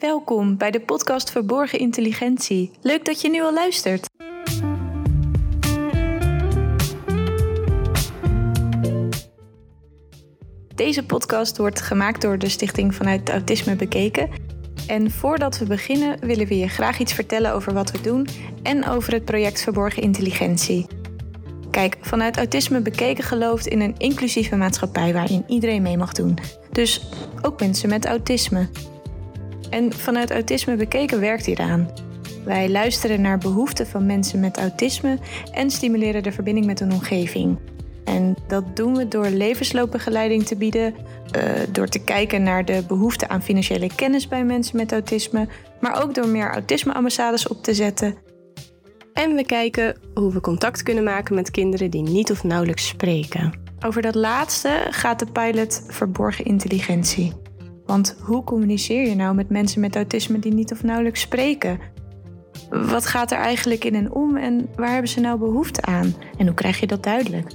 Welkom bij de podcast Verborgen Intelligentie. Leuk dat je nu al luistert. Deze podcast wordt gemaakt door de Stichting Vanuit Autisme Bekeken. En voordat we beginnen willen we je graag iets vertellen over wat we doen en over het project Verborgen Intelligentie. Kijk, vanuit Autisme Bekeken gelooft in een inclusieve maatschappij waarin iedereen mee mag doen. Dus ook mensen met autisme. En vanuit Autisme Bekeken werkt hieraan. Wij luisteren naar behoeften van mensen met autisme en stimuleren de verbinding met hun omgeving. En dat doen we door levensloopbegeleiding te bieden, uh, door te kijken naar de behoefte aan financiële kennis bij mensen met autisme, maar ook door meer autisme-ambassades op te zetten. En we kijken hoe we contact kunnen maken met kinderen die niet of nauwelijks spreken. Over dat laatste gaat de pilot Verborgen Intelligentie. Want hoe communiceer je nou met mensen met autisme die niet of nauwelijks spreken? Wat gaat er eigenlijk in en om en waar hebben ze nou behoefte aan? En hoe krijg je dat duidelijk?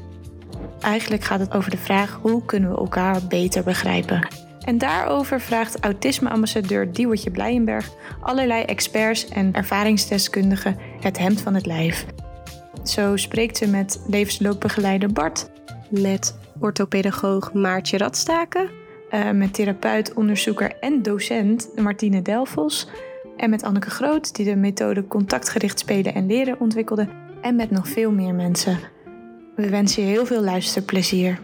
Eigenlijk gaat het over de vraag hoe kunnen we elkaar beter begrijpen. En daarover vraagt autisme-ambassadeur Diewertje Blijenberg allerlei experts en ervaringsdeskundigen het hemd van het lijf. Zo spreekt ze met levensloopbegeleider Bart, met orthopedagoog Maartje Radstaken, uh, met therapeut, onderzoeker en docent Martine Delfos en met Anneke Groot, die de methode contactgericht spelen en leren ontwikkelde, en met nog veel meer mensen. We wensen je heel veel luisterplezier.